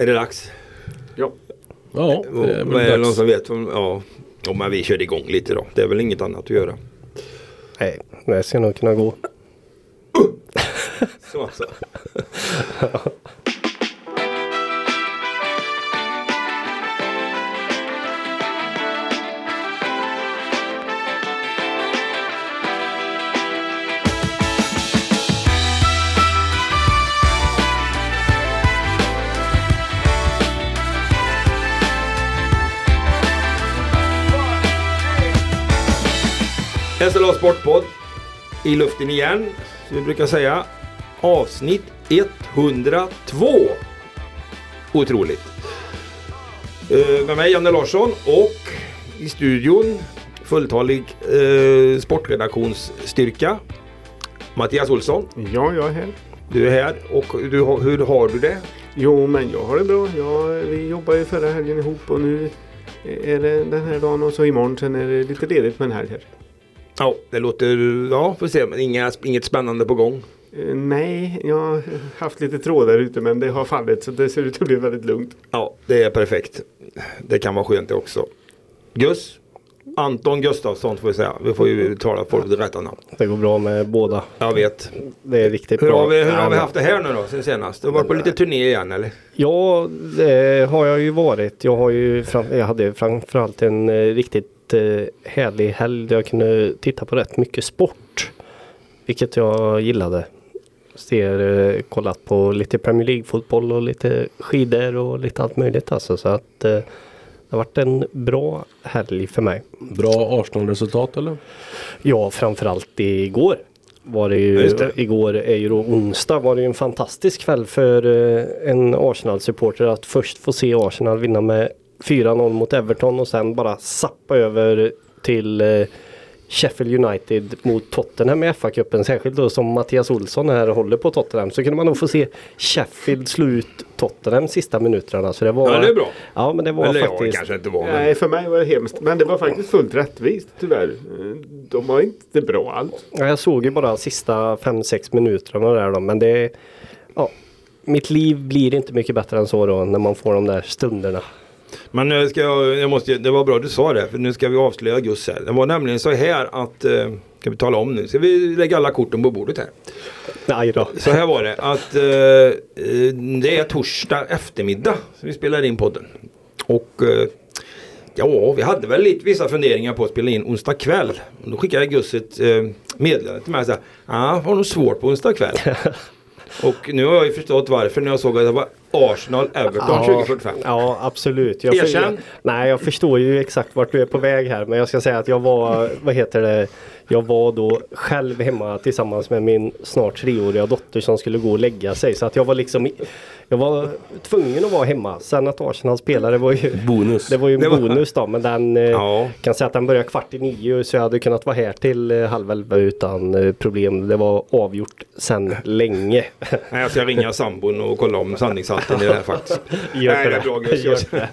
Är det dags? Ja. Ja, Och, det är vad är det väl någon som vet? Om, ja, ja, men vi kör igång lite då. Det är väl inget annat att göra. Nej, det ska nog kunna gå. Så alltså. SLA Sportpodd i luften igen. Som vi brukar säga. Avsnitt 102. Otroligt. Uh, med mig Janne Larsson och i studion fulltalig uh, sportredaktionsstyrka. Mattias Olsson. Ja, jag är här. Du är här och du, hur har du det? Jo, men jag har det bra. Jag, vi jobbade ju förra helgen ihop och nu är det den här dagen och så imorgon sen är det lite ledigt med en helg här. Ja, det låter... Ja, får se. Men inga, inget spännande på gång. Eh, nej, jag har haft lite trådar ute men det har fallit så det ser ut att bli väldigt lugnt. Ja, det är perfekt. Det kan vara skönt det också. Gus. Anton Gustafsson får vi säga. Vi får ju tala folk det rätta namn. Det går bra med båda. Jag vet. Det är riktigt Hur bra. har vi, hur Ja, har vi haft det här nu då sen senast? Du har varit på lite turné igen eller? Ja, det har jag ju varit. Jag, har ju fram, jag hade framförallt en eh, eh, härlig helg där jag kunde titta på rätt mycket sport. Vilket jag gillade. Ser, eh, kollat på lite Premier League-fotboll och lite skidor och lite allt möjligt alltså. Så att eh, det har varit en bra helg för mig. Bra Arsenal-resultat eller? Ja, framförallt igår. Var det ju, det. Igår är ju då onsdag var det ju en fantastisk kväll för eh, en Arsenal-supporter att först få se Arsenal vinna med 4-0 mot Everton och sen bara sappa över till eh, Sheffield United mot Tottenham i FA-cupen. Särskilt då som Mattias Olsson här håller på Tottenham så kunde man nog få se Sheffield slå ut Tottenham sista minuterna. Så det var, Ja, det är bra. Ja, men det var Eller ja, faktiskt... kanske inte var. Men... Nej, för mig var det hemskt. Men det var faktiskt fullt rättvist tyvärr. De var inte bra alls. Ja, jag såg ju bara sista 5-6 minuterna där då, men det... Ja, mitt liv blir inte mycket bättre än så då när man får de där stunderna. Men nu ska jag, jag måste, det var bra du sa det, för nu ska vi avslöja Gus här. Det var nämligen så här att, eh, ska vi tala om nu, ska vi lägga alla korten på bordet här. Nej då. Så här var det att eh, eh, det är torsdag eftermiddag som vi spelar in podden. Och ja, vi hade väl lite vissa funderingar på att spela in onsdag kväll. Då skickade Gus ett eh, meddelande till mig ja, har nog svårt på onsdag kväll. och nu har jag ju förstått varför när jag såg att det var Arsenal-Everton 2045. Ja, absolut. Jag Erkänn. nej, jag förstår ju exakt vart du är på väg här. Men jag ska säga att jag var, vad heter det, jag var då själv hemma tillsammans med min snart treåriga dotter som skulle gå och lägga sig. Så att jag var liksom, jag var tvungen att vara hemma. Sen att Arsenal spelade var ju Bonus. Det var ju en bonus då men den eh, Ja. kan säga att den började kvart i nio så jag hade kunnat vara här till eh, halv elva utan eh, problem. Det var avgjort sen länge. Nej, jag ska ringa sambon och kolla om sanningshalten i det här faktiskt. Gör Nej, det är det. bra Jag-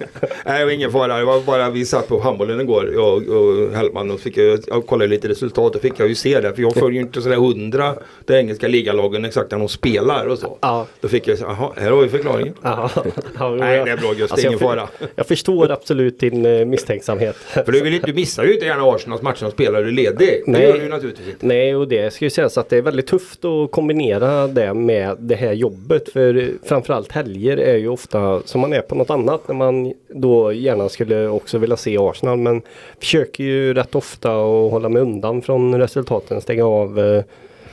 Nej, det var ingen fara. Det var bara vi satt på handbollen igår, jag och Hellman och fick jag, jag kollade lite resultat och fick jag ju se det. För jag följer ju inte sådär hundra de engelska ligalagen exakt när de spelar och så. Ja. Då fick jag, jaha, här har vi förklaringen. Ja, ja, Nej, jag- det är bra Gus, det är alltså, ingen fara. Jag förstår absolut din eh, misstänksamhet. För du, vill, inte- du missar ju inte gärna Arsenals matcher som spelar du ledig. Det Nej. gör du ju naturligtvis inte. Nej, och det ska ju sägas att det är väldigt tufft att kombinera det med det här jobbet. För framförallt helger är ju ofta som man är på något annat när man då gärna skulle också vilja se Arsenal. Men försöker ju rätt ofta att hålla mig undan från resultaten, stänga av, eh,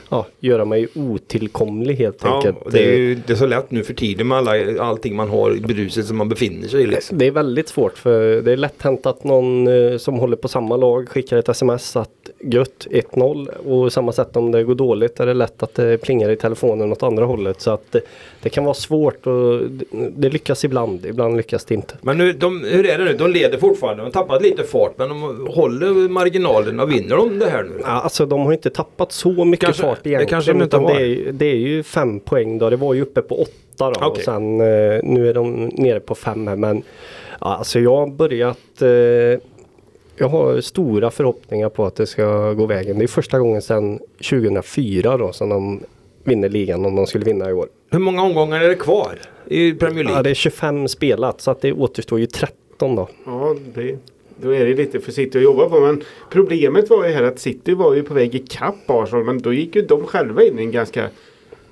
ja, göra mig otillkomlig helt Ja, enkelt. det är ju inte så lätt nu för tiden med alla, allting man har i bruset som man befinner sig i. Liksom. Det är väldigt svårt för det är lätt hänt att någon eh, som håller på samma lag skickar ett sms att gött 1-0 och samma sätt om det går dåligt är det lätt att det plingar i telefonen åt andra hållet så att det, det kan vara svårt och det, det lyckas ibland, ibland lyckas det inte. Men nu, de, hur är det nu? De leder fortfarande. De har tappat lite fart men de håller marginalerna. Vinner de det här nu? Ja, alltså de har inte tappat så mycket Kanske- fart det egentligen. kanske de inte har. det, är, ju- det är ju fem poäng då. Det var ju uppe på åtta då. Och Okej. sen eh, nu är de nere på fem här. Men ja, alltså jag har börjat eh, jag har stora förhoppningar på att det ska gå vägen. Det är första gången sedan 2004 då som de vinner ligan om de skulle vinna i år. Hur många omgångar är det kvar? i Premier League. Ja, det är 25 spelat så att det återstår ju 13 då. Ja, det, då är det lite för City att jobba på. Men problemet var ju här att City var ju på väg ikapp Arsenal. Men då gick ju de själva in i en ganska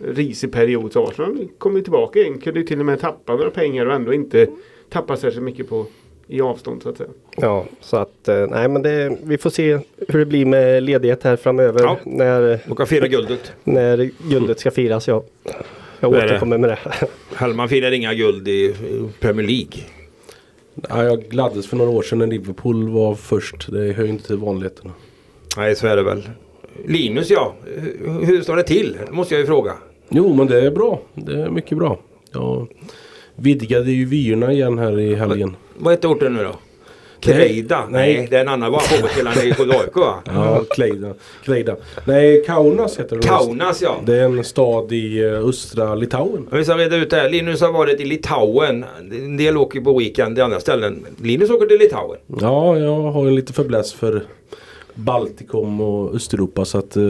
risig period. Så Arsenal kom ju tillbaka igen. Kunde ju till och med tappa några pengar och ändå inte tappa särskilt mycket på i avstånd så att säga. Ja, så att eh, nej men det, vi får se hur det blir med ledighet här framöver Ja. när, Och kan fira guldet. när guldet ska firas. Ja. Jag återkommer med det. Hellman firar inga guld i Premier League. Ja, jag gladdes för några år sedan när Liverpool var först. Det hör ju inte till vanligheterna. Nej, så är det väl. Linus ja, hur, står det till? Det måste jag ju fråga. Jo, men det är bra. Det är mycket bra. Jag vidgade ju vyerna igen här i helgen. Vad heter orten nu då? Nej. Kreida? Nej, Nej. det är en annan bara fotbollsspelare i AIK va? Ja, Kleida. Kleida. Nej, Kaunas heter det. Kaunas ja. Det är en stad i eh, östra Litauen. Vi ska reda ut det här. Linus har varit i Litauen. En del åker på weekend i andra ställen. Linus åker till Litauen. Ja, jag har en lite fäbless för Baltikum och Östeuropa. Så att, eh,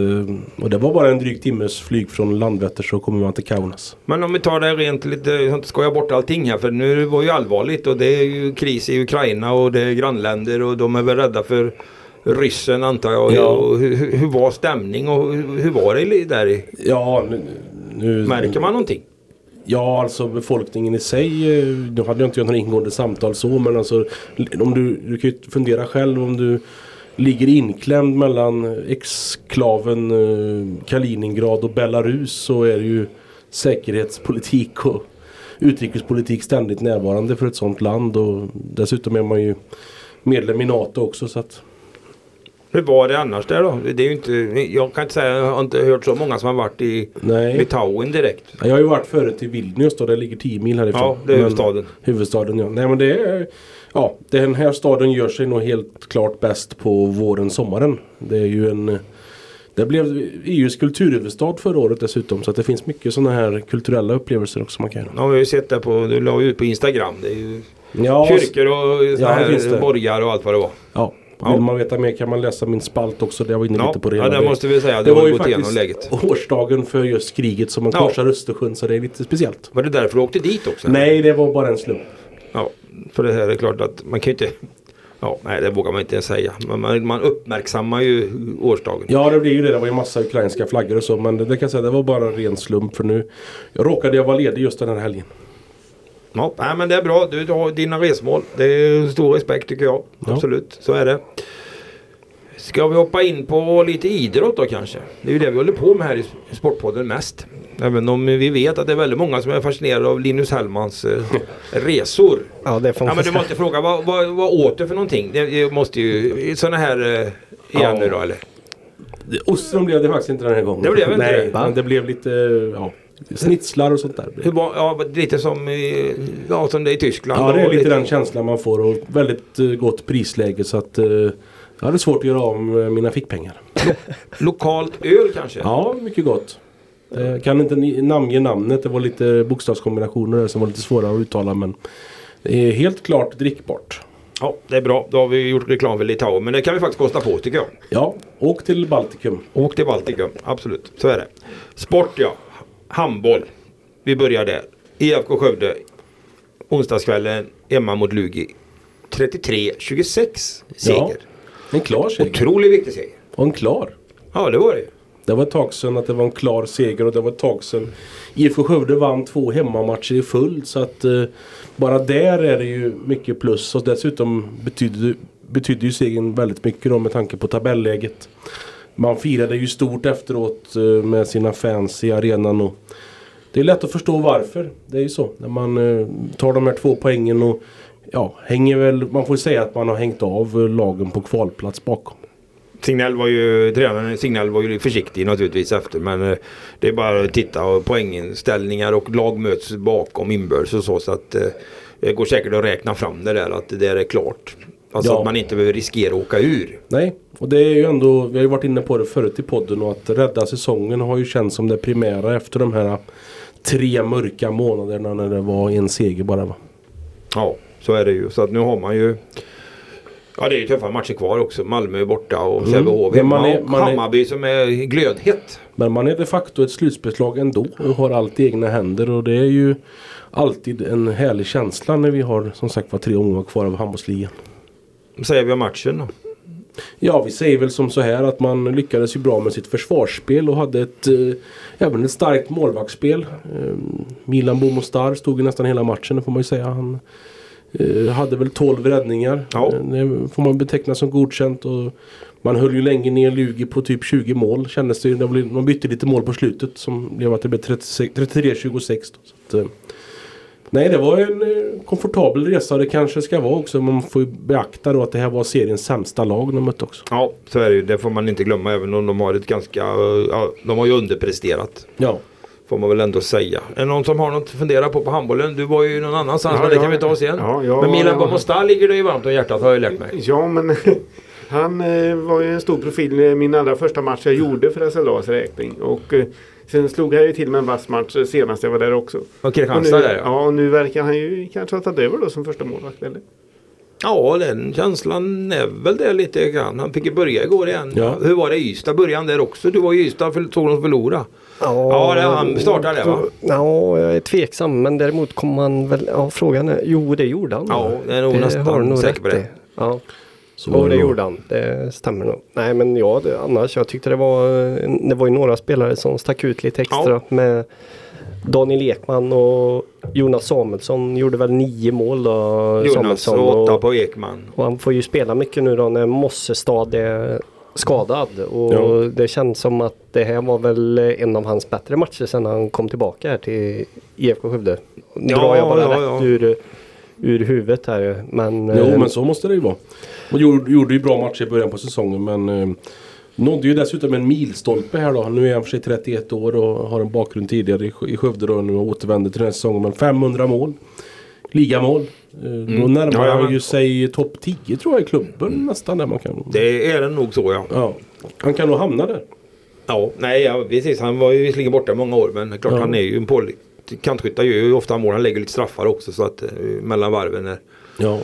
och det var bara en dryg timmes flyg från Landvetter så kommer man till Kaunas. Men om vi tar det rent lite, så inte skoja bort allting här. För nu var ju allvarligt och det är ju kris i Ukraina och det är grannländer och de är väl rädda för ryssen antar jag. Ja. Och hur, hur var stämning och hur, var det där? i- Ja, nu, nu, Märker man någonting? Ja, alltså befolkningen i sig. eh, Nu hade jag inte några ingående samtal så men alltså om du, du kan ju fundera själv om du ligger inklämd mellan exklaven eh, Kaliningrad och Belarus så är det ju säkerhetspolitik och utrikespolitik ständigt närvarande för ett sånt land och dessutom är man ju medlem i NATO också så att Hur var det annars där då? Det är inte, jag kan inte säga, jag har inte hört så många som har varit i nej. Litauen direkt. Jag har ju varit förut i Vilnius då, det ligger 10 mil härifrån. Ja, det är Men- huvudstaden. Huvudstaden ja. Nej men det är Ja, den här staden gör sig nog helt klart bäst på våren, sommaren. Det är ju en Det blev EUs kulturhuvudstad förra året dessutom så att det finns mycket sådana här kulturella upplevelser också man kan göra. Ja, vi har ju sett det på, du la ut på Instagram. Det är ju Ja, kyrkor och Ja, här borgar och allt vad det var. ja. Ja. Vill man veta mer kan man läsa min spalt också. Jag var inne Ja, lite på det. ja det måste vi säga. Det, det var ju faktiskt läget. årsdagen för just kriget som man Ja. korsar Östersjön så det är lite speciellt. Var det därför du åkte dit också? Nej, det var bara en slump. Ja, för det här är klart att man kan ju inte Ja, nej det vågar man inte ens säga. Men man, man uppmärksammar ju årsdagen. Ja det blir ju det. Det var ju massa ukrainska flaggor och så. Men det, det kan jag säga det var bara en ren slump för nu. Jag råkade jag vara ledig just den här helgen. Ja, nej, men det är bra. Du har dina resmål. Det är stor respekt tycker jag. Ja. Absolut, så är det. Ska vi hoppa in på lite idrott då kanske? Det är ju det vi håller på med här i Sportpodden mest. Även om vi vet att det är väldigt många som är fascinerade av Linus Hellmans eh, resor. Ja, det får Ja man men du måste fråga, vad, vad, vad åt du för någonting? Det, det måste ju, sådana här eh, igen Ja. nu då eller? Ostron blev det faktiskt inte den här gången. Det blev inte Nej, det, men det blev lite ja, snitslar och sånt där. Hur, ja, lite som, i- ja, som det är i Tyskland. Ja det är och lite den känslan man får och väldigt eh, gott prisläge så att eh, jag hade svårt att göra av med mina fickpengar. Lokalt öl kanske? Ja, mycket gott. Jag kan inte namnge namnet. Det var lite bokstavskombinationer där som var lite svåra att uttala men det är helt klart drickbart. Ja, det är bra. Då har vi gjort reklam för Litauen. Men det kan vi faktiskt kosta på tycker jag. Ja, åk till Baltikum. Åk till Baltikum, absolut. Så är det. Sport ja. Handboll. Vi börjar där. IFK Skövde. Onsdagskvällen hemma mot Lugi. 33-26 seger. Ja. En klar seger. Otroligt viktig seger. Och en klar. Ja, det var det. Det var ett tag sedan att det var en klar seger och det var ett tag sedan IFK Skövde vann två hemmamatcher i följd så att eh, bara där är det ju mycket plus och dessutom betyder, betyder ju segern väldigt mycket då med tanke på tabelläget. Man firade ju stort efteråt eh, med sina fans i arenan och det är lätt att förstå varför. Det är ju så när man eh, tar de här två poängen och ja, hänger väl, man får säga att man har hängt av lagen på kvalplats bakom. Signell var ju, tränaren Signell var ju försiktig naturligtvis efter men eh, det är bara att titta och poängställningar och lag möts bakom inbördes och så så att eh, det går säkert att räkna fram det där att det där är klart. Alltså Ja. att man inte behöver riskera att åka ur. Nej, och det är ju ändå, vi har ju varit inne på det förut i podden och att rädda säsongen har ju känts som det primära efter de här tre mörka månaderna när det var en seger bara va. Ja, så är det ju. Så att nu har man ju Ja det är ju tuffa matcher kvar också. Malmö är borta och Mm. Sävehof man hemma och man är- Hammarby som är glödhett. Men man är de facto ett slutspelslag ändå och har allt i egna händer och det är ju alltid en härlig känsla när vi har som sagt var tre omgångar kvar av handbollsligan. Vad säger vi om matchen då? Ja, vi säger väl som så här att man lyckades ju bra med sitt försvarsspel och hade ett eh, även ett starkt målvaktsspel. Eh, Milan Bomostar stod ju nästan hela matchen, det får man ju säga. Han hade väl 12 räddningar. Ja. Eh, Det får man beteckna som godkänt. Och man höll ju länge ner Lugi på typ 20 mål kändes det. Det blev- Man bytte lite mål på slutet som blev att det blev 36 33-26. då. Så att, eh, Nej, det var en eh, komfortabel resa. Det kanske ska vara också. Man får ju beakta då att det här var seriens sämsta lag de mötte också. Ja så är det ju. Det får man inte glömma även om de har ett ganska... eh, Ja, de har ju underpresterat. Ja. Får man väl ändå säga. Är det någon som har något att fundera på på handbollen? Du var ju någon annanstans Ja, men det ja. kan vi ta sen. Ja, ja, men Milan ja. Bomostar ligger dig ju varmt om hjärtat har jag lärt mig. Ja men han eh, var ju en stor profil i min allra första match jag gjorde för SLAs räkning. Och eh, sen slog han ju till med en vass match senast jag var där också. Och Kristianstad där ja. ja och nu verkar han ju kanske ha tagit över då som första målvakt eller? Ja den känslan är väl det lite grann. Han fick ju börja igår igen. Ja. Hur var det i Ystad? Började han där också? Du var i Ystad för såg de förlora. Ja, det, han startade det va? Ja, jag är tveksam men däremot kommer man väl... Ja, frågan är... Jo, det gjorde han. Ja, det är nog har nästan du nog säker på det. i. Ja, Så jo, det gjorde han. Det stämmer nog. Nej, men ja, det, annars jag tyckte det var... Det var ju några spelare som stack ut lite extra Ja. med Daniel Ekman och Jonas Samuelsson gjorde väl nio mål då. Jonas Samuelsson och åtta på Ekman. och han får ju spela mycket nu då när Mossestad är skadad. Och Ja. det känns som att det här var väl en av hans bättre matcher sedan han kom tillbaka här till IFK Skövde. Nu Ja, drar jag bara ja, rätt ja. ur, ur huvudet här. Men, Jo eh, men så måste det ju vara. Och gjorde, gjorde ju bra matcher i början på säsongen men eh, nådde ju dessutom en milstolpe här då. Nu är han för sig 31 år och har en bakgrund tidigare i, Skö- i Skövde då. Nu och återvänder till den här säsongen. Men 500 mål. Ligamål. Eh, Då närmar Mm. Ja, han ju sig topp 10 tror jag i klubben nästan där man kan. Det är det nog så ja. Ja. Han kan nog hamna där. Ja, nej ja, precis. Han var ju visserligen borta många år men klart Ja. han är ju en pålig. Kantskyttar gör ju ofta mål. Han lägger lite straffar också så att eh, mellan varven. Är, Ja.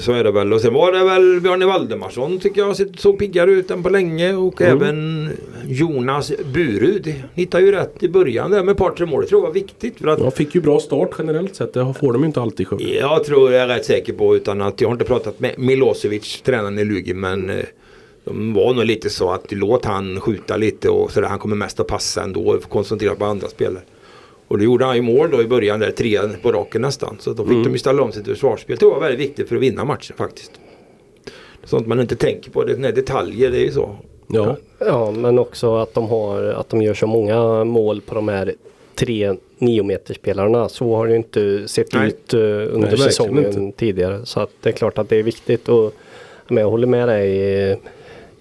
Så är det väl. Och sen var det väl Björne Valdemarsson tycker jag såg piggare ut än på länge. Och Mm. även Jonas Burud. Hittade ju rätt i början där med ett par tre mål. Det tror jag var viktigt. För att Jag fick ju bra start generellt sett. Det får de ju inte alltid Skövde. Jag tror jag är rätt säker på utan att jag har inte pratat med Milosevic, tränaren i Lugi men eh, de var nog lite så att låt han skjuta lite och så där, han kommer mest att passa ändå koncentrera på andra spelare. Och det gjorde han ju mål då i början där, tre på raken nästan. Så då fick de ju ställa om sitt försvarsspel. Det var väldigt viktigt för att vinna matchen faktiskt. Sånt man inte tänker på, det är detaljer, det är ju så. Ja. Ja, men också att de, har, att de gör så många mål på de här tre niometerspelarna. Så har det ju inte sett Nej. ut eh, under Nej, säsongen tidigare. Så att det är klart att det är viktigt. Och, men jag håller med dig eh,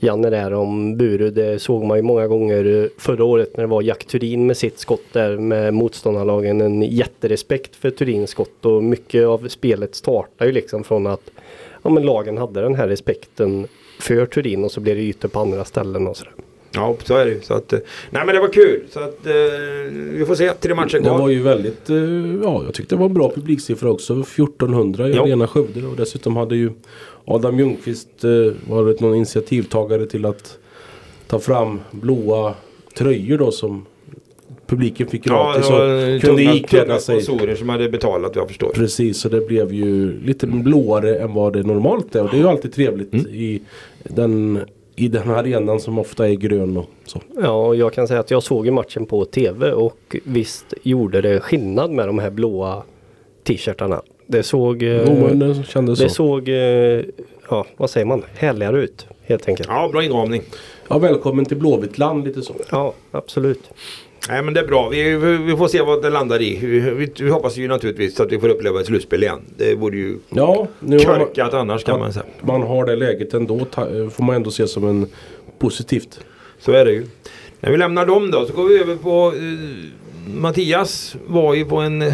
Janne där om Buru. Det såg man ju många gånger förra året när det var Jack Turin med sitt skott där med motståndarlagen. En jätterespekt för Turins skott och mycket av spelet startar ju liksom från att ja, men lagen hade den här respekten för Turin och så blev det ytor på andra ställen och sådär. Ja, så är det ju. Så att, eh, nej men det var kul. Så att, eh, vi får se, tre matcher Det var kvar. ju väldigt, eh, ja jag tyckte det var en bra publiksiffra också. 1400 i. Arena Skövde och dessutom hade ju Adam Ljungqvist eh, varit någon initiativtagare till att ta fram blåa tröjor då som publiken fick Ja, gratis det och kunde ikläda sig. sponsorer som hade betalat jag förstår. Precis, så det blev ju lite blåare än vad det normalt är. Och det är ju alltid trevligt Mm. i, den, i den här arenan som ofta är grön och så. Ja, och jag kan säga att jag såg ju matchen på tv och visst gjorde det skillnad med de här blåa t-shirtarna. Det såg, eh, det kändes det så. såg, eh, ja vad säger man, härligare ut helt enkelt. Ja, bra inramning. Ja, välkommen till Blåvitt land lite så. Ja, absolut. Nej men det är bra. Vi, vi, får se vad det landar i. Vi, vi, vi hoppas ju naturligtvis att vi får uppleva ett slutspel igen. Det vore ju Ja, nu har man, annars kan man säga. man har det läget ändå ta, får man ändå se som en positivt. Så är det ju. När vi lämnar dem då så går vi över på eh, Mattias var ju på en eh,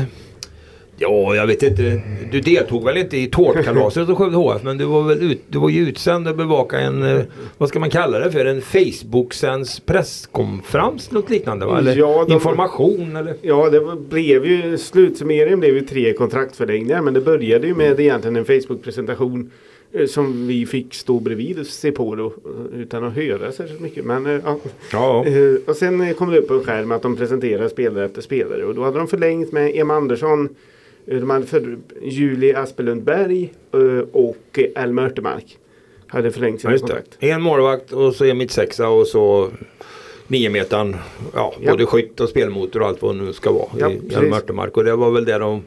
Ja, jag vet inte. Du deltog väl inte i tårtkalaset hos Skövde HF men du var väl ut, du var ju utsänd och bevaka en, eh, vad ska man kalla det för, en Facebook-sänds presskonferens något liknande va? Eller Ja, de- information eller? Ja, det blev ju slutsummeringen blev ju tre kontraktförlängningar men det började ju med egentligen en Facebook-presentation eh, som vi fick stå bredvid och se på då, utan att höra särskilt mycket. Men, eh, ja. Ja, och sen kom det upp på en skärm att de presenterar spelare efter spelare och då hade de förlängt med Emma Andersson, hade för Julie Aspelund Berg eh, och Elma Örtemark. Hade förlängt sina kontrakt. En målvakt och så en mittsexa och så nio metern. Ja, Ja. både skytt och spelmotor och allt vad det nu ska vara Ja, i. Hjalmar Örtemark. Och det var väl det de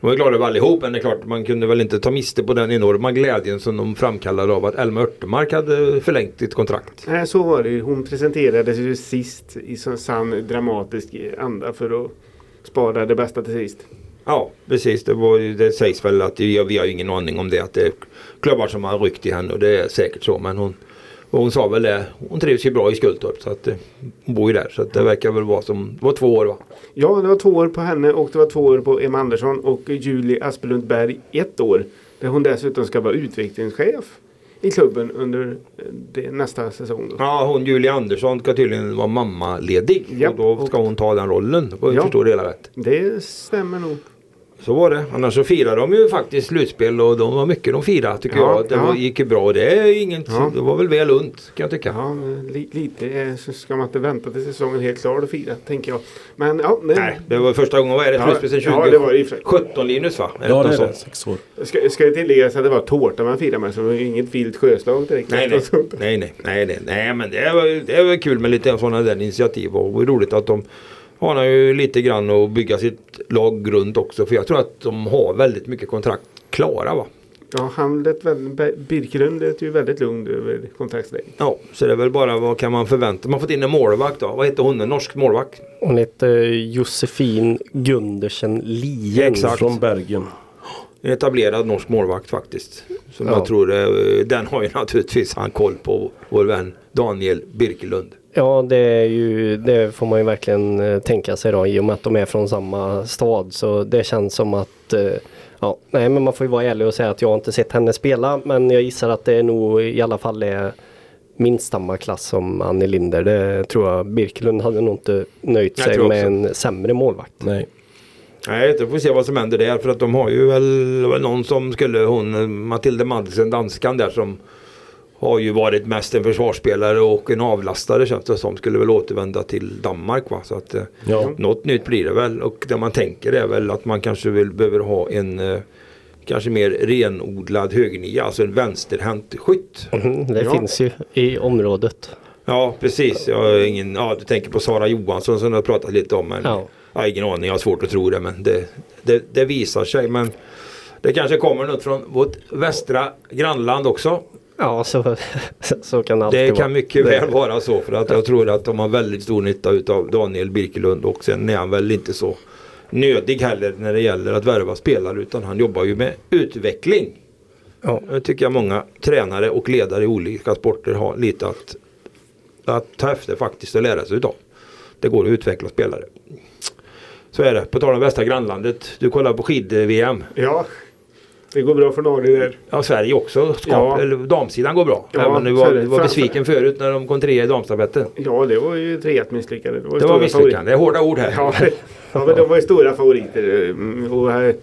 de var glada över allihop men det är klart man kunde väl inte ta miste på den enorma glädjen som de framkallade av att Elma Örtemark hade förlängt sitt kontrakt. Nej, så var det. Hon presenterades ju sist i sann dramatisk anda för att spara det bästa till sist. Ja precis, det, var, det sägs väl att vi, vi har ju ingen aning om det att det är klubbar som har ryckt i henne och det är säkert så men hon hon sa väl det, hon trivs ju bra i Skultorp så att eh, hon bor ju där så det verkar väl vara som, det var två år va? Ja, det var två år på henne och det var två år på Emma Andersson och Julie Aspelund Berg ett år. Där hon dessutom ska vara utvecklingschef i klubben under eh, det, nästa säsong. Då. Ja hon Julia Andersson ska tydligen vara mammaledig Ja, och då ska hon ta den rollen om jag Ja. förstår det hela rätt. Det stämmer nog. Så var det. Annars så firar de ju faktiskt slutspel och de var mycket de firade tycker Ja, jag. Det ja. var, gick ju bra. Det är inget, Ja. det var väl väl unt kan jag tycka. Ja, men li, lite eh, så ska man inte vänta till säsongen helt klar och fira, tänker jag. Men ja, nej. Nej, det var första gången, vad är det? Slutspel sen 20? ja, det var det i och för sig. 17 Linus va? Ja det är det, sex år. Ska, ska det tilläggas att det var tårta man firade med så det var ju inget vilt sjöslag direkt. Nej, nej, Och nej, nej, nej, nej, nej, men det var, det var kul med lite sådana där initiativ och roligt att de har ju lite grann att bygga sitt lag runt också för jag tror att de har väldigt mycket kontrakt klara va? Ja, han lät väldigt, Birkelund lät ju väldigt lugn över kontraktsläget. Ja, så det är väl bara vad kan man förvänta Man har fått in en målvakt då. Vad heter hon? En norsk målvakt? Hon heter Josefin Gundersen Lien. Exakt. Från Bergen. En etablerad norsk målvakt faktiskt. Som Ja. jag tror, eh, den har ju naturligtvis han koll på vår vän Daniel Birkelund. Ja det är ju det får man ju verkligen eh, tänka sig då i och med att de är från samma stad så det känns som att eh, Ja, nej men man får ju vara ärlig och säga att jag har inte sett henne spela men jag gissar att det är nog i alla fall är minst samma klass som Annie Linder. Det tror jag Birkelund hade nog inte nöjt sig med en sämre målvakt. Nej. Nej, då får vi se vad som händer där. För att de har ju väl, någon som skulle, hon Matilda Madsen, danskan där som har ju varit mest en försvarsspelare och en avlastare känns det som. Skulle väl återvända till Danmark va. Så att eh, Ja. något nytt blir det väl. Och det man tänker är väl att man kanske vill, behöver ha en eh, kanske mer renodlad högernia, alltså en vänsterhänt skytt. Mhm, det Ja. finns ju i området. Ja precis, jag har ingen, ja du tänker på Sara Johansson som du har pratat lite om. Men Ja. Jag har ingen aning, jag har svårt att tro det men det, det, det visar sig. Men det kanske kommer något från vårt västra grannland också. Ja så, så kan det alltid Det vara. kan mycket Det- väl vara så för att jag tror att de har väldigt stor nytta utav Daniel Birkelund och sen är han väl inte så nödig heller när det gäller att värva spelare utan han jobbar ju med utveckling. Ja. Det tycker jag många tränare och ledare i olika sporter har lite att, att ta efter faktiskt och lära sig utav. Det går att utveckla spelare. Så är det. På tal om västra grannlandet. Du kollar på skid-VM. Ja, det går bra för Norge där. Ja, Sverige också. Skap, Ja. damsidan går bra. Ja, Även är var, du var besviken förut när de kom trea i damstafetten. Ja, det var ju tre ett misslyckande. Det var, Det var misslyckande. Det är hårda ord här. favoriter. Ja, ja, men de var ju stora favoriter. Mm, Och här,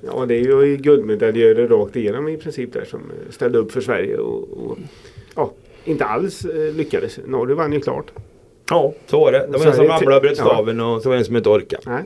ja, det är ju guldmedaljörer rakt igenom i princip där som ställde upp för Sverige. Och, och ja, inte alls eh, lyckades. Norge vann ju klart. Ja, så var det. Det var en som ramlade och bröt staven och så var det en som inte orkade. Nej.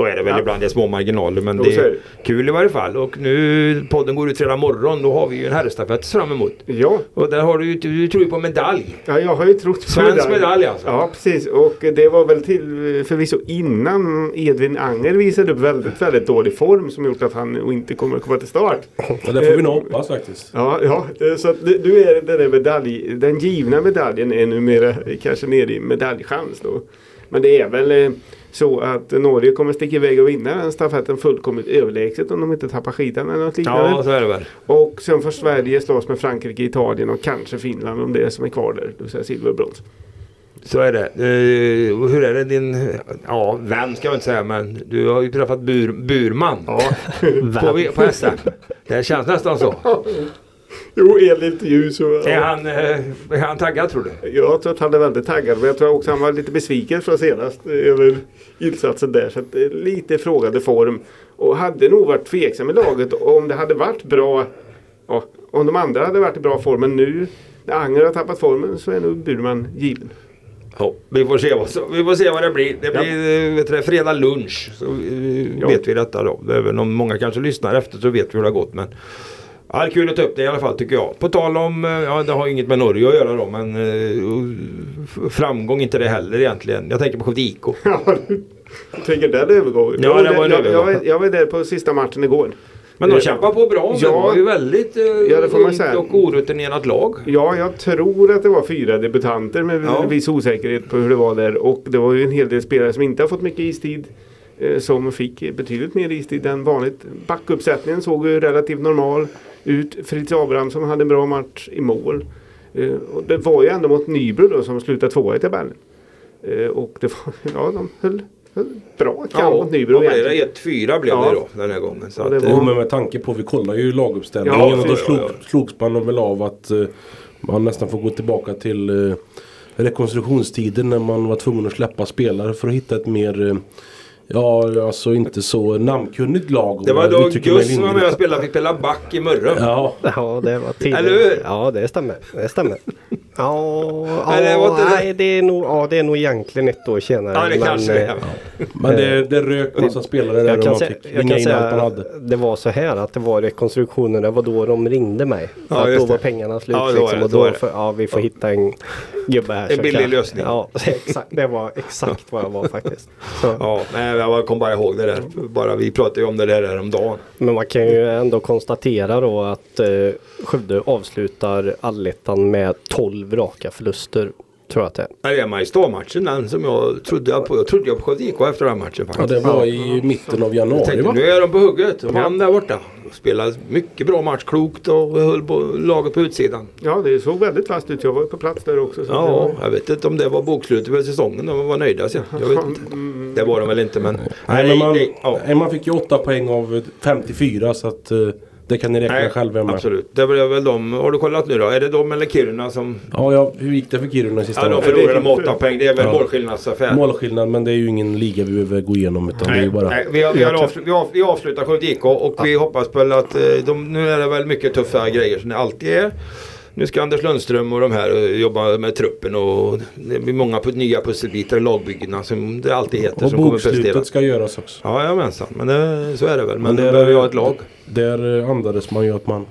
Så är det väl Ja. ibland. Det är små marginaler men Jo, det är är det. kul i varje fall. Och nu podden går ut redan morgon. Då har vi ju en herrstafett fram emot. Ja, Och där har du ju, du tror ju på medalj. ja, jag har ju trott på Svensk medalj. medalj alltså. Ja, precis. Och det var väl till förvisso innan Edvin Anger visade upp väldigt, väldigt dålig form som gjort att han inte kommer att komma till start. Och det får vi nog hoppas faktiskt. Ja, ja så du är den där medalj, den givna medaljen är numera kanske nere i medaljchans då. Men det är väl eh, så att Norge kommer sticka iväg och vinna den stafetten fullkomligt överlägset om de inte tappar skiten eller något liknande. Ja, så är det väl. Och sen får Sverige slåss med Frankrike, Italien och kanske Finland om det är som är kvar där. Det vill säga silver och brons. Så är det. Och hur är det din, ja vän ska jag inte säga men du har ju träffat Bur, Burman. Ja. På, på SM. Det känns nästan så. Jo, enligt ljus och... Är han, eh, är han taggad tror du? Jag tror att han är väldigt taggad men jag tror också att han var lite besviken från senast eh, över insatsen där. Så är lite frågade form. Och hade nog varit tveksam i laget om det hade varit bra ja, om de andra hade varit i bra form, men nu när Anger har tappat formen så är nog Burman given. Ja, vi, får se vad, så- vi får se vad det blir. Det Ja. blir eh, vet du, det, fredag lunch. Så eh, Ja. vet vi detta då. Även om många kanske lyssnar efter så vet vi hur det har gått. Men ja, det är kul att ta upp det i alla fall tycker jag. På tal om, eh, ja det har inget med Norge att göra då men eh, framgång inte det heller egentligen. Jag tänker på Skövde IK. Ja, du tänker den övergången. Ja, det var en jag, övergång. jag, var- jag var där på sista matchen igår. Men de Eh, kämpar på bra. Det ja. var ju väldigt eh, Ja, det får man säga. och orutinerat lag. Ja, jag tror att det var fyra debutanter med Ja. viss osäkerhet på hur det var där. Och det var ju en hel del spelare som inte har fått mycket istid. Eh, Som fick betydligt mer istid än vanligt. Backuppsättningen såg ju relativt normal ut. Fritz Abrahamsson hade en bra match i mål. Eh, Och det var ju ändå mot Nybro då som slutade tvåa i tabellen. Eh, Och det var, ja, de höll, höll bra kamp Ja, mot Nybro det? 1-4 blev Ja. det då den här gången. Så Ja, det att, var- men med tanke på, vi kollar ju laguppställningen Ja, och då ja, slog, ja. slogs man väl av att man nästan får gå tillbaka till eh, rekonstruktionstiden när man var tvungen att släppa spelare för att hitta ett mer Ja, alltså inte så namnkunnigt lag. Det var jag då Gus som var med och spelade, fick spela back i Mörrum. Ja, Ja, det var tidigt. Eller hur? Ja, det stämmer. Det stämmer. Ja, Nej, det ja, det. nej, det är nog, ja, det är nog egentligen ett år senare. Ja, det men, kanske det eh, är. men det, det rök en massa spelare där Jag kan, man säga, jag kan säga hade. det var så här att det var rekonstruktionen, det var då de ringde mig. Ja, att då var det. pengarna slut Ja, då liksom, det, och då då, det. för, ja vi får hitta en gubbe här. En som billig kan- lösning. Ja, exakt, det var exakt vad jag var faktiskt. Så, Ja, nej, jag kom bara ihåg det där. Bara, vi pratade ju om det där häromdagen. Men man kan ju ändå konstatera då att eh, Skövde avslutar allettan med 12 raka förluster. Tror jag att det är. Nej, Det är Mariestad-matchen den som jag trodde jag på. Jag trodde jag på Skövde IK efter den matchen Ja, faktiskt. det var i mitten av januari tänkte, va? nu är de på hugget. De vann där borta. Spelade mycket bra match, klokt och höll på laget på utsidan. Ja, det såg väldigt vasst ut. Jag var på plats där också. Ja, var- jag vet inte om det var bokslutet för säsongen. De var nöjda sen. Jag vet inte. Det var de väl inte men. Nej, men man, det- ja. nej, man fick ju 8 poäng av 54 så att eh, det kan ni räkna Nej, själv hemma. absolut. Det blev väl de. Har du kollat nu då? Är det de eller Kiruna som... Ja, ja, hur gick det för Kiruna sista Ja, de gången? förlorade med åtta poäng. Det är väl Ja. målskillnadsaffär. Målskillnad men det är ju ingen liga vi behöver gå igenom utan det är Nej, ju bara... nej, vi, har, vi, har avslut, vi, har, vi avslutar Skövde IK och vi hoppas på att eh, de, nu är det väl mycket tuffa grejer som det alltid är. Nu ska Anders Lundström och de här eh, jobba med truppen och det blir många nya pusselbitar i lagbyggena som det alltid heter Och som bokslutet ska göras också. Ja, jamensan. Men det, så är det väl. Men, Men det det är- behöver jag ett lag. Där eh, andades man ju att man,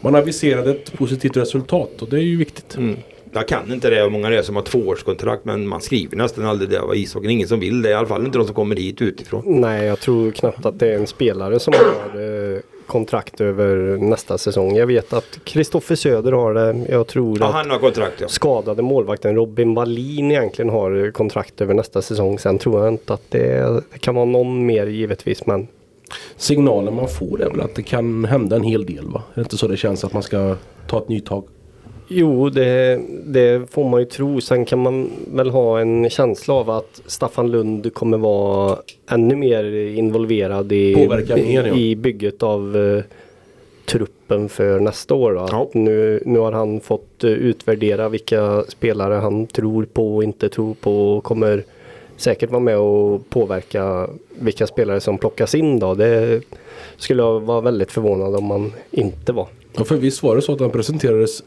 man aviserade ett positivt resultat och det är ju viktigt. Mm. Jag kan inte det hur många det är som har tvåårskontrakt men man skriver nästan aldrig det. Vad ishockey, det är ingen som vill det. I alla fall inte de som kommer hit utifrån. Nej, jag tror knappt att det är en spelare som har eh, kontrakt över nästa säsong. Jag vet att Kristoffer Söder har det. Jag tror Ja, att han har kontrakt ja. skadade målvakten Robin Wallin egentligen har kontrakt över nästa säsong. Sen tror jag inte att det, det kan vara någon mer givetvis. Men Signalen man får är väl att det kan hända en hel del va? Är det inte så det känns att man ska ta ett nytag? Jo, det, det får man ju tro. Sen kan man väl ha en känsla av att Staffan Lund kommer vara ännu mer involverad i, mer, ja. i bygget av eh, truppen för nästa år. Ja. Nu, nu har han fått eh, utvärdera vilka spelare han tror på och inte tror på och kommer säkert vara med och påverka vilka spelare som plockas in då. Det skulle jag vara väldigt förvånad om man inte var. Ja, för visst var det så att han presenterades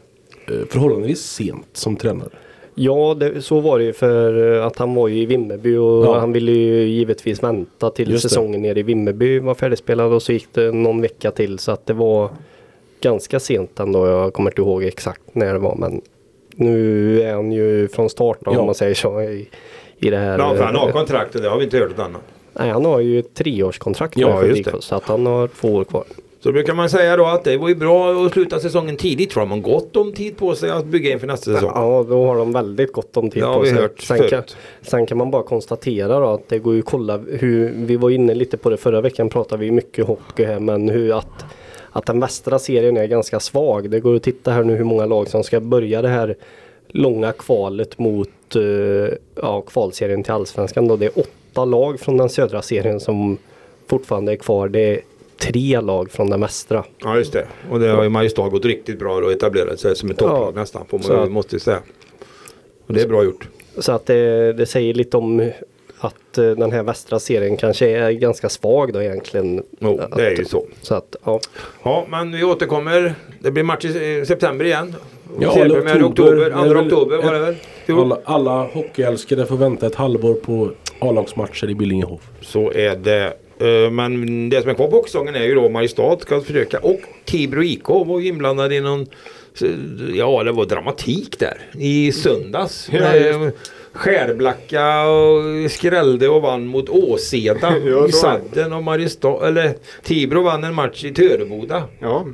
förhållandevis sent som tränare? Ja, det, så var det ju för eh, att han var ju i Vimmerby och Ja. han ville ju givetvis vänta till Just det. säsongen nere i Vimmerby var färdigspelad och så gick det någon vecka till så att det var ganska sent ändå. Jag kommer inte ihåg exakt när det var men nu är han ju från start då, Ja. om man säger så i, i det här. Ja, för han har eh, kontrakt och det har vi inte hört något annat. Nej, han har ju ett treårskontrakt Ja, med just Skövde det. IK, så att han har två år kvar. Så brukar man säga då att det var ju bra att sluta säsongen tidigt. För de har gott om tid på sig att bygga inför nästa säsong. Ja, då har de väldigt gott om tid Det på vi sig. hört sen, kan, sen kan man bara konstatera då att det går ju att kolla hur, vi var inne lite på det förra veckan pratade vi mycket hockey här men hur att, att den västra serien är ganska svag. Det går att titta här nu hur många lag som ska börja det här långa kvalet mot eh, ja, kvalserien till allsvenskan då. Det är åtta lag från den södra serien som fortfarande är kvar. Det är tre lag från den västra. Ja just det. Och det har ju Mariestad gått riktigt bra och etablerat sig som ett topplag Ja. nästan. Får man, att- måste säga. Och det är bra gjort. Så att det, det säger lite om att eh, den här västra serien kanske är ganska svag då egentligen. Jo, det är ju så. Så att, ja. Ja, men vi återkommer. Det blir match i september igen. Ja, i oktober. oktober. 2 väl- oktober var det väl? Alla, alla hockeyälskare får vänta ett halvår på A-lagsmatcher i Billingehof. Så är det. Eh, Men det som är kvar på hockeysäsongen är ju då Mariestad ska försöka och Tibro IK var ju inblandad i någon Ja det var dramatik där i söndags. Ja, Skärblacka och skrällde och vann mot Åseda i sadden och Mariestad eller Tibro vann en match i Töreboda. Ja.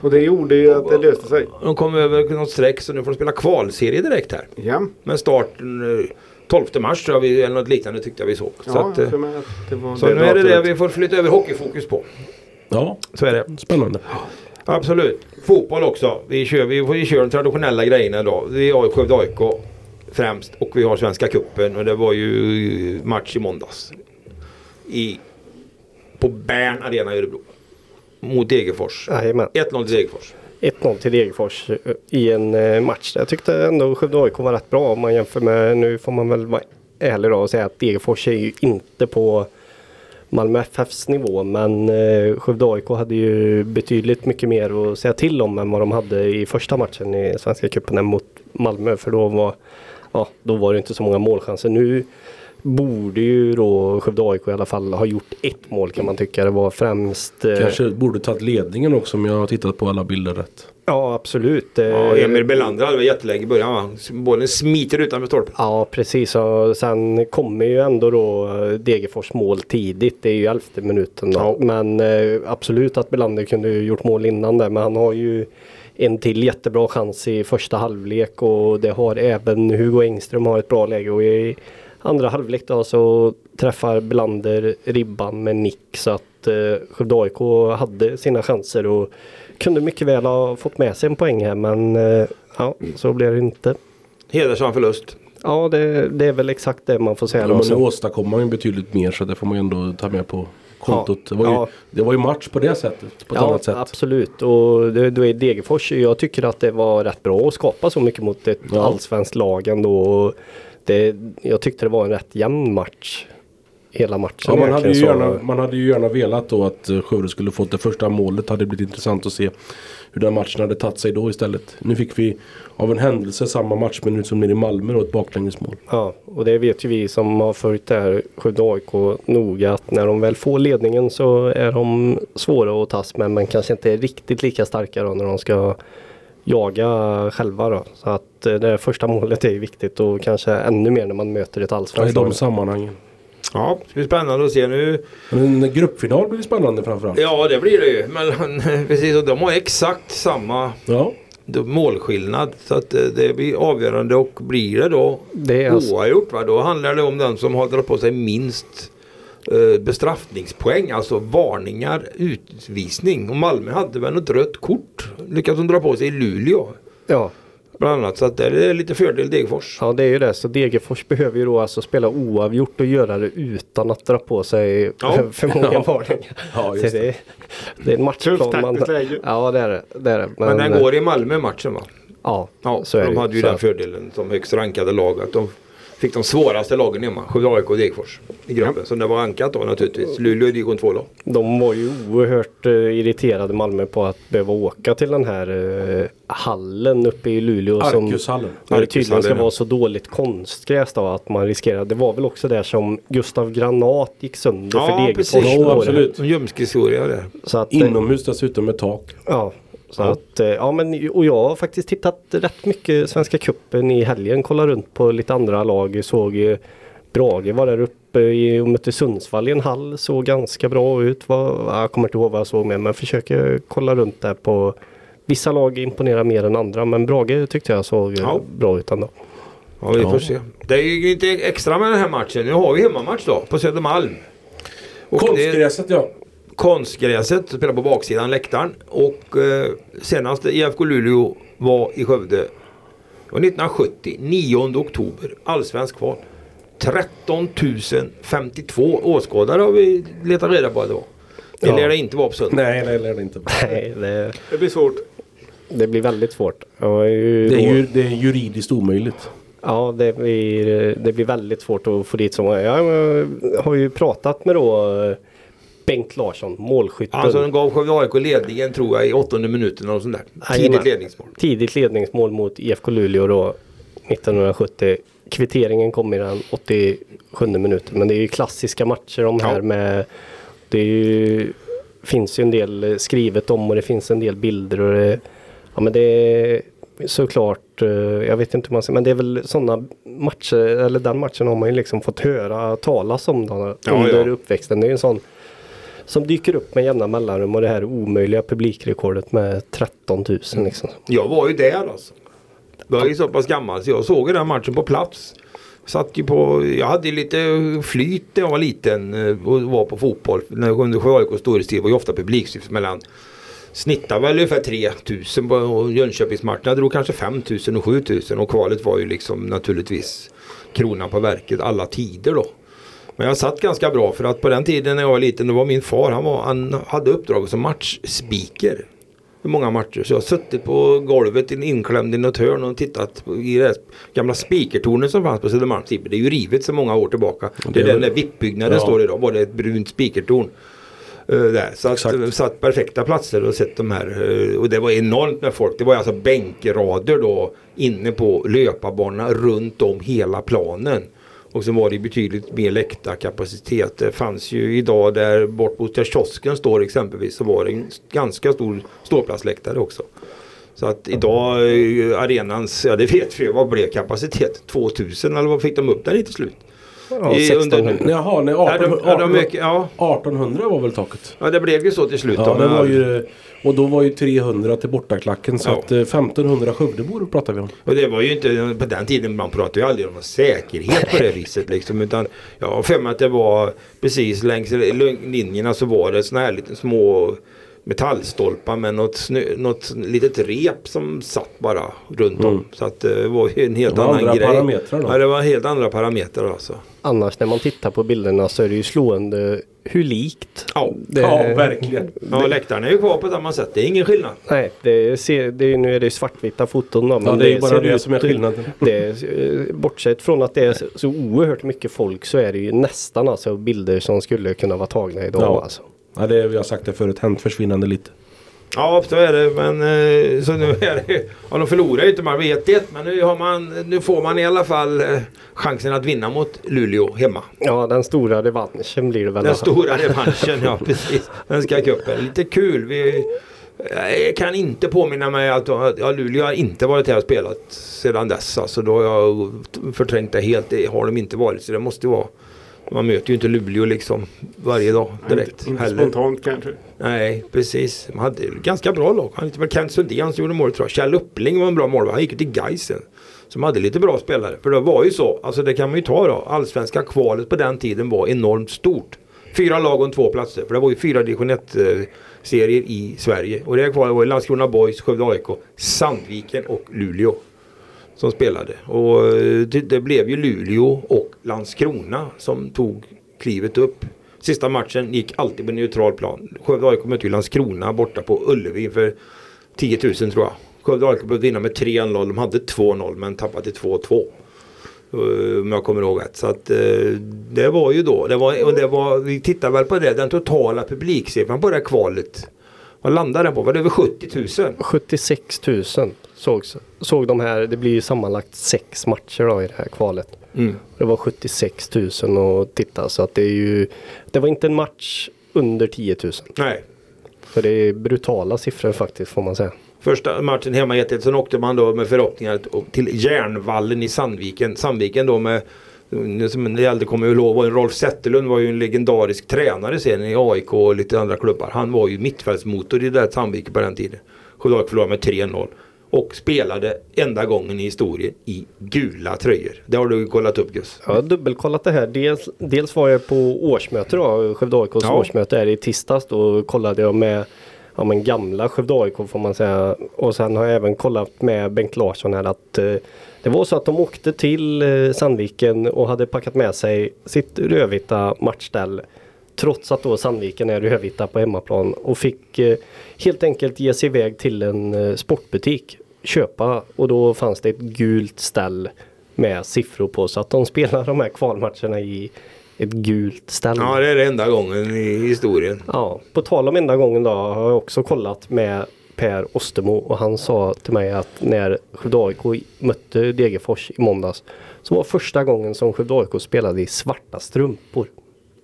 Och det gjorde ju att det löste sig. De kom över något streck så nu får de spela kvalserie direkt här. Ja, Men starten eh, 12 mars tror jag vi, eller något liknate tyckte jag vi såg. Så, ja att, eh, mig att det var så nu är det det vi får flytta över hockeyfokus på. Ja, Så är det. spännande. Absolut. Fotboll också. Vi kör, vi, vi kör de traditionella grejerna idag. Vi har Skövde AIK främst och vi har Svenska Cupen och det var ju match i måndags. I, på Bern Arena i Örebro. Mot Degerfors. Jajamän. 1-0 till Degerfors. 1-0 till Degerfors eh, i en eh, match. Jag tyckte ändå Skövde AIK var rätt bra om man jämför med, nu får man väl vara ärlig då och säga att Degerfors är ju inte på Malmö FFs nivå men eh, Skövde AIK hade ju betydligt mycket mer att säga till om än vad de hade i första matchen i Svenska cupen mot Malmö för då var, ja, då var det inte så många målchanser. Nu borde ju då Skövde AIK i alla fall ha gjort ett mål kan man tycka. Det var främst eh, Kanske borde tagit ledningen också om jag har tittat på alla bilder rätt. Ja absolut. Eh, Ja, Emil Belander hade väl jätteläge i början va? Bollen smiter utanför stolpen. Ja precis och sen kommer ju ändå då eh, Degerfors mål tidigt. Det är ju elfte minuten då. Ja. Men eh, absolut att Belander kunde gjort mål innan det men han har ju en till jättebra chans i första halvlek och det har även Hugo Engström har ett bra läge och i andra halvlek då så träffar Belander ribban med nick så att eh, Skövde AIK hade sina chanser och kunde mycket väl ha fått med sig en poäng här men eh, ja så blev det inte. Hedersam förlust. Ja, det, det är väl exakt det man får säga. Ja, men nu åstadkommer man ju betydligt mer så det får man ju ändå ta med på kontot. Ja, Det, var ju, ja. det var ju match på det sättet. På ett ja, annat sätt. absolut. Och det, då är Degerfors, jag tycker att det var rätt bra att skapa så mycket mot ett Ja. allsvenskt lag ändå. Det, jag tyckte det var en rätt jämn match. Hela matchen Ja, man, hade ju gärna, man hade ju gärna velat då att eh, Skövde skulle fått det första målet. hade blivit intressant att se hur den matchen hade tagit sig då istället. Nu fick vi av en händelse samma matchminut som nere i Malmö då ett baklängesmål. Ja, och det vet ju vi som har följt det här Skövde AIK noga att när de väl får ledningen så är de svåra att tas med men kanske inte riktigt lika starka då när de ska jaga själva då. Så att eh, det första målet är viktigt och kanske ännu mer när man möter ett Ja, I allsvenskt de sammanhangen. Ja, det blir spännande att se nu. Men en gruppfinal blir spännande framförallt. Ja, det blir det ju. Men precis, och de har exakt samma Ja. målskillnad. Så att eh, det blir avgörande och blir det då Det är alltså, oavgjort va? Då handlar det om den som har dragit på sig minst bestraffningspoäng. Alltså varningar, utvisning. Och Malmö hade väl något rött kort. Lyckades de dra på sig i Luleå. ja, Bland annat. Så att det är lite fördel Degerfors. ja, det är ju det. Så Degerfors behöver ju då alltså spela oavgjort och göra det utan att dra på sig Ja. för många varningar. Ja, just det, är- det är en matchplan. Man, ja, det är det. det, är det. Men den går i Malmö matchen va? Ja, Ja, så är det de hade ju Så den fördelen som högst rankade lag. Att de fick de svåraste lagen hemma. Skövde AIK och Degerfors i gruppen. Så det var ankat då naturligtvis. Luleå är division 2 lag. De var ju oerhört eh, irriterade Malmö på att behöva åka till den här eh, hallen uppe i Luleå. som Arkushallen. när det tydligen ska ja. vara så dåligt konstgräs då att man riskerar. Det var väl också där som Gustav Granat gick sönder för Degerfors. precis. Ja, på det. absolut. En ljumskhistoria där. Så att, eh, Inomhus dessutom med tak. Ja. Så Ja. att, eh, ja men och jag har faktiskt tittat rätt mycket Svenska Cupen i helgen. Kollat runt på lite andra lag. Såg Brage var där uppe i, och mötte Sundsvall i en hall. Såg ganska bra ut. Var, jag kommer inte ihåg vad jag såg med men försöker kolla runt där på Vissa lag imponerar mer än andra men Brage tyckte jag såg Ja. bra ut ändå. Ja, vi Ja. får se. Det är ju lite extra med den här matchen. Nu har vi hemmamatch då på Södermalm. Konstgräset ja. Konstgräset spelar på baksidan läktaren. Och eh, senast IFK Luleå var i Skövde det var 1970, 9 oktober, allsvensk kval. 13 052 åskådare har vi letat reda på att det var. Det Ja. lär det inte vara på söndag. Nej, det lär det inte. Nej, det, Det blir svårt. det blir väldigt svårt. Ju Det är ju det är juridiskt omöjligt. Ja, det blir, det blir väldigt svårt att få dit så många. Jag har ju pratat med då eh, Bengt Larsson, målskytten. Alltså de gav Skövde AIK ledningen tror jag i åttonde minuten och sånt där. Tidigt ledningsmål. Tidigt ledningsmål mot IFK Luleå då 1970. Kvitteringen kom i den 87 minuten. Men det är ju klassiska matcher de här Ja. med Det är ju, finns ju en del skrivet om och det finns en del bilder och det, Ja men det är såklart eh, Jag vet inte hur man säger men det är väl sådana matcher eller den matchen har man ju liksom fått höra talas om då, Ja, under ja. uppväxten. Det är en sån som dyker upp med jämna mellanrum och det här omöjliga publikrekordet med 13 000 liksom. Jag var ju där alltså. Jag är ju så pass gammal så jag såg ju den matchen på plats. Satt ju på, jag hade ju lite flyt när jag var liten eh, och var på fotboll. När jag under AIKs storhetstid var ju ofta publiksiffror mellan Snittade väl ungefär 3000 på Jönköpingsmatcherna drog kanske 5000 och 7000 och kvalet var ju liksom naturligtvis kronan på verket alla tider då. Men jag satt ganska bra för att på den tiden när jag var liten då var min far han, var, han hade uppdrag som matchspeaker. I många matcher. Så jag har suttit på golvet in- inklämd i något hörn och tittat i det här gamla speakertornet som fanns på Södermalms Det är ju rivet så många år tillbaka. Det är den där VIP-byggnaden Ja. står idag. Var det ett brunt speakertorn. eh, där. Så att, Exakt. satt perfekta platser och sett de här. eh, och det var enormt med folk. Det var alltså bänkrader då inne på löparbanorna runt om hela planen. Och så var det betydligt mer läktarkapacitet. Det fanns ju idag där bort mot där kiosken står exempelvis så var det en ganska stor ståplatsläktare också. Så att idag eh, arenans, ja det vet vi, vad blev kapacitet? 2000 eller vad fick de upp den i till slut? Ja, I- 1600. Jaha, nej, Ja, 18, de, ja, de, mycket- ja, 1800 var väl taket? ja, det blev ju så till slut. Ja, då, det var ju, och då var ju 300 till bortaklacken så Ja. att eh, 1500 Skövdebor pratar vi om. Och det var ju inte, på den tiden man pratade ju aldrig om säkerhet på det viset liksom. Utan jag har för mig att det var precis längs linjerna så var det såna här lite små metallstolpar med något, snö, något litet rep som satt bara runt om. Så att det var en helt Det var annan andra grej. parametrar då. Ja det var helt andra parametrar alltså. Annars när man tittar på bilderna så är det ju slående hur likt. Ja, Det, Ja, verkligen. ja läktaren är ju kvar på samma sätt. Det är ingen skillnad. Nej, det ser, det är, nu är det svartvita foton då, men Ja, det är ju bara ser det ut- som är skillnaden. Det, eh, bortsett från att det är så, så oerhört mycket folk så är det ju nästan alltså bilder som skulle kunna vara tagna idag. Ja. Alltså. Ja, det, vi har sagt det förut, hänt försvinnande lite. Ja, så är det. Men eh, så nu är det. Ja, de förlorar ju inte, man vet det. Men nu, har man, nu får man i alla fall eh, chansen att vinna mot Luleå hemma. Ja, den stora revanschen blir det väl. Den stora revanschen, ja precis. Svenska cupen. Lite kul. Vi, jag kan inte påminna mig att ja, Luleå har inte varit här och spelat sedan dess. Alltså, då har jag förträngt det helt. Det har de inte varit. Så det måste vara. Man möter ju inte Luleå liksom varje dag direkt. Inte, inte spontant kanske. Nej, precis. De hade ganska bra lag. Han Kent Sundén som gjorde målet tror jag. Kjell Uppling var en bra målvakt. Han gick ju till Gais Som hade lite bra spelare. För det var ju så. Alltså det kan man ju ta då. Allsvenska kvalet på den tiden var enormt stort. Fyra lag och två platser. För det var ju fyra division 1 serier i Sverige. Och det här kvalet var ju Landskrona Boys, Skövde AIK, Sandviken och Luleå. Som spelade. Och eh, det, det blev ju Luleå och Landskrona som tog klivet upp. Sista matchen gick alltid på neutral plan. Skövde AIK mötte ju Landskrona borta på Ullevi för 10 000 tror jag. Skövde AIK behövde vinna med 3-0. De hade 2-0 men tappade till 2-2. Eh, om jag kommer ihåg rätt. Så att eh, det var ju då. Det var, och det var, vi tittar väl på det. Den totala publiksiffran på det här kvalet. Vad landade den på? Var det över 70 000? 76 000 sågs, såg de här. Det blir ju sammanlagt sex matcher då i det här kvalet. Mm. Det var 76 000 att titta så att det är ju Det var inte en match under 10 000. Nej. Så det är brutala siffror faktiskt får man säga. Första matchen hemma i 1 Sen åkte man då med förhoppningar till Järnvallen i Sandviken. Sandviken då med som det aldrig kommer ihåg var ju Rolf Zetterlund var ju en legendarisk tränare sen i AIK och lite andra klubbar. Han var ju mittfältsmotor i det där Sandviken på den tiden. Skövde AIK förlorade med 3-0. Och spelade enda gången i historien i gula tröjor. Det har du kollat upp Gus. Jag har dubbelkollat det här. Dels, dels var jag på årsmöte då, Skövde AIKs Ja. årsmöte är i tisdags. Då kollade jag med ja, men gamla Skövde AIK får man säga. Och sen har jag även kollat med Bengt Larsson här att eh, det var så att de åkte till eh, Sandviken och hade packat med sig sitt rödvita matchställ. Trots att då Sandviken är rödvita på hemmaplan och fick eh, helt enkelt ge sig iväg till en eh, sportbutik. Köpa och då fanns det ett gult ställ med siffror på. Så att de spelar de här kvalmatcherna i ett gult ställe. Ja, det är det enda gången i historien. Ja, på tal om enda gången då har jag också kollat med Per Ostermo och han sa till mig att när Skövde AIK mötte Degerfors i måndags så var första gången som Skövde AIK spelade i svarta strumpor.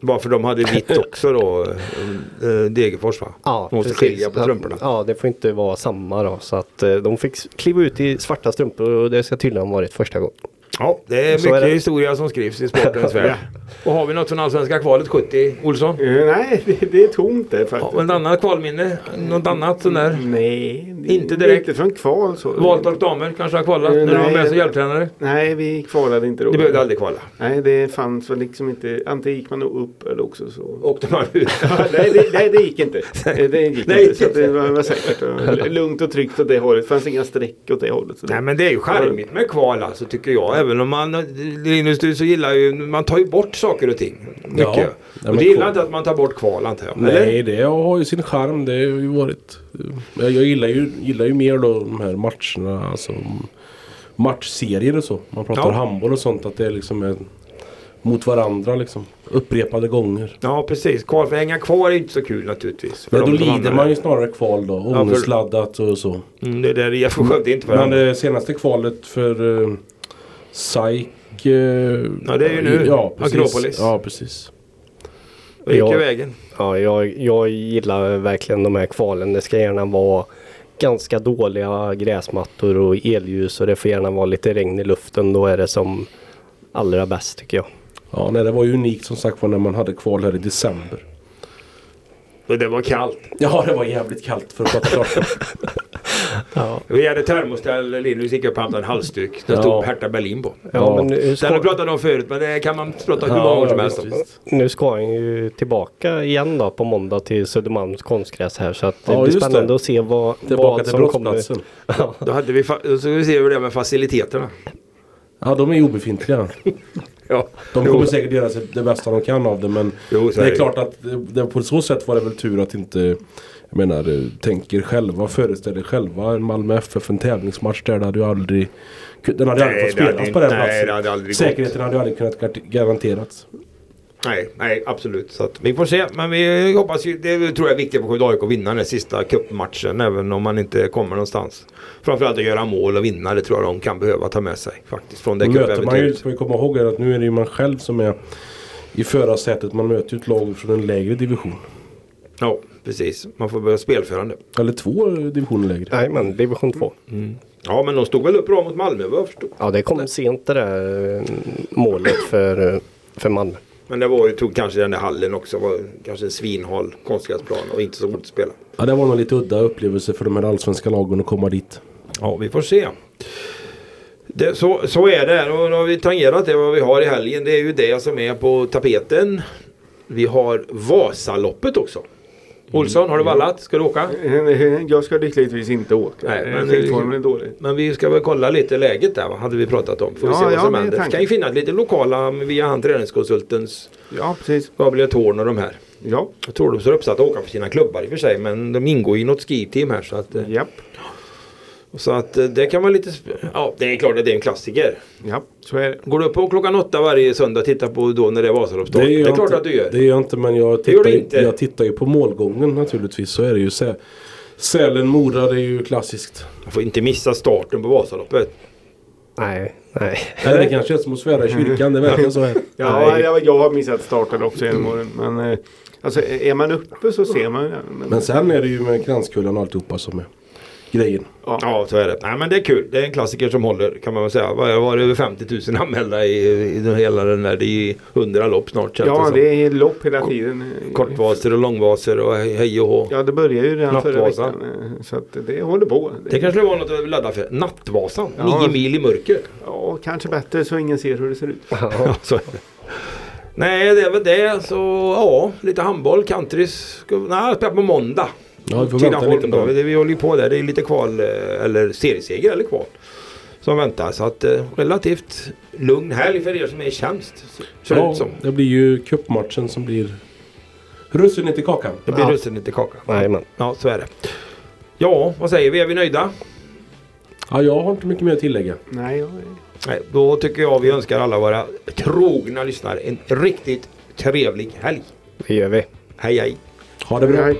Bara för de hade vitt också då, eh, Degerfors va? Ja, de måste precis. skilja på strumporna. Ja, det får inte vara samma då. Så att eh, de fick kliva ut i svarta strumpor och det ska tydligen ha varit första gången. Ja, det är Så mycket är det. historia som skrivs i sportens värld. Och har vi något från Allsvenska kvalet 70, Olsson? Eh, nej, det, det är tomt det Ja, faktiskt. och ett annat kvalminne? Något annat sån där? Nej, det- Inte direkt. Inte från kval så. Valtorp damer kanske har kvalat Eh, när du var nej. med som hjälptränare? Nej, vi kvalade inte då. Ni behövde aldrig kvala. Nej, det fanns väl liksom inte. Antingen gick man nog upp eller också så. Åkte man ut? Ja, nej, det, nej, det gick inte. Det gick Nej. inte. Så det var, var säkert lugnt och tryggt åt det hållet. Det fanns inga streck åt det hållet. Nej men det är ju charmigt med kval alltså tycker jag. Även om man, Linus du så gillar ju, man tar ju bort saker och ting. Mycket. Ja. Ja, och du gillar inte att man tar bort kval antar jag? eller? Nej, det har ju sin charm. Det har ju varit... Jag, jag gillar, ju, gillar ju mer då de här matcherna. Alltså, matchserier och så. Man pratar Ja. handboll och sånt. Att det liksom är mot varandra liksom. Upprepade gånger. Ja precis, kval för att hänga kvar är inte så kul naturligtvis. för Men då lider man ju snarare kval då. för- Ångestladdat och så. Mm, det är där IFK Skövde inte för Men men, det senaste kvalet för uh, SAIK... eh, Ja, det är ju nu. Ja, precis. Akropolis. Ja, precis. Och gick Ja. i vägen. Ja, jag, jag gillar verkligen de här kvalen. Det ska gärna vara ganska dåliga gräsmattor och elljus och det får gärna vara lite regn i luften. Då är det som allra bäst tycker jag. Ja, nej, det var ju unikt som sagt var när man hade kval här i december. Och det var kallt. Ja, det var jävligt kallt för att prata klart. Ja, Vi hade termoställ, Linus gick upp och hämtade en halsduk. Det Ja. stod Hertha Berlin på. ja, Ja. men nu Den har ska, pratat om förut men det kan man prata hur många gånger som helst nu ska han ju tillbaka igen då på måndag till Södermalms konstgräs här. Så att det Ja, blir spännande det. att se vad, Tillbaka vad till som kommer. brottsplatsen. Då hade vi, så ska vi se hur det är med faciliteterna. Ja, de är obefintliga. Ja. De kommer säkert göra det bästa de kan av det men Jo, det är det. klart att det, det, på så sätt var det väl tur att inte jag menar, eh, tänker själva, föreställer själva en Malmö FF en tävlingsmatch där det hade ju aldrig Den hade ju aldrig Nej, fått hade spelas inte- på den nej, platsen. hade aldrig gått. Säkerheten hade ju aldrig kunnat gar- garanterats. Nej, nej absolut. Så att vi får se. Men vi hoppas ju, det tror jag är viktigt för Skövde AIK att vinna den sista cupmatchen. Även om man inte kommer någonstans. Framförallt att göra mål och vinna. Det tror jag de kan behöva ta med sig faktiskt. Från det möter man ju, ska vi komma ihåg att nu är det ju man själv som är i förarsätet. Man möter ju ett lag från en lägre division. Ja, precis. Man får börja spelförande. Eller två divisioner lägre. Nej men division 2. Ja, men de stod väl upp bra mot Malmö vad jag förstod. Ja det kom sent det där eh, målet för, eh, för Malmö. Men det var ju, tog kanske den där hallen också. Var kanske en svinhal konstgräsplan och inte så roligt att spela. Ja, det var nog lite udda upplevelse för de här allsvenska lagen att komma dit. Ja, vi får se. Det, så, så är det. Och nu har vi tangerat det vad vi har i helgen. Det är ju det som är på tapeten. Vi har Vasaloppet också. Olsson, har du vallat? Ska du åka? Jag ska lyckligtvis inte åka. Nej, men- Skidformen är dålig. Men vi ska väl kolla lite läget där, va? hade vi pratat om. Får vi Ja, se vad ja, som händer. Det kan ju finnas lite lokala via han träningskonsultens Ja, precis. Gabriel Thorn och de här. Ja, Jag tror de står uppsatta att åka för sina klubbar i och för sig. Men de ingår i något skiteam här. Så att, eh, japp. Så att eh, det kan vara lite... Ja, det är klart att det är en klassiker. Ja, så är det. Går du upp på klockan åtta varje söndag och tittar på då när det är Vasaloppsstart? Det, gör är jag klart inte, att du gör. Det gör jag inte men jag Det tittar, ju- inte. jag tittar ju på målgången naturligtvis. Så är det ju. Sä, Sälen-Mora det är ju klassiskt. Man får inte missa starten på Vasaloppet. Nej, nej. Nej, det kanske är som att svära i kyrkan. Det verkar så här. Ja, jag, jag har missat starten också genom åren. Men eh, alltså, är man uppe så ser man. Men, Men sen är det ju med kranskullan och alltihopa som är grejen. ja. Ja, så är det. Nej, men det är kul. Det är en klassiker som håller kan man väl säga. Vad var det över 50 000 anmälda i, i den hela den där. Det är 100 lopp snart ja, som. det är lopp hela tiden. Kortvaser och långvaser och hej och hå. Ja, det börjar ju redan förra veckan. eh, Så att det håller på. Det kanske var något att ladda för. Nattvasan. Ja. Nio mil i mörker. Ja, kanske bättre så ingen ser hur det ser ut. Ja, så det. Nej, det är väl det. Så ja, lite handboll, countrys. Ska- Nej, jag spelar på måndag. Ja, vi får Tidaholm då. på det. Det- Vi håller ju på där. Det är lite kval eh, eller serieseger eller kval. Som väntar. Så att eh, relativt lugn helg för er som är i tjänst. Det Ja, som. det blir ju cupmatchen som blir russinet i kakan. Det blir Ja. russinet i kakan. Nej men. Ja, så är det. Ja, vad säger vi? Är vi nöjda? Ja, jag har inte mycket mer att tillägga. Nej, jag Nej, då tycker jag vi önskar alla våra trogna lyssnare en riktigt trevlig helg. Det gör vi. Hej hej! Ha det bra. Hej.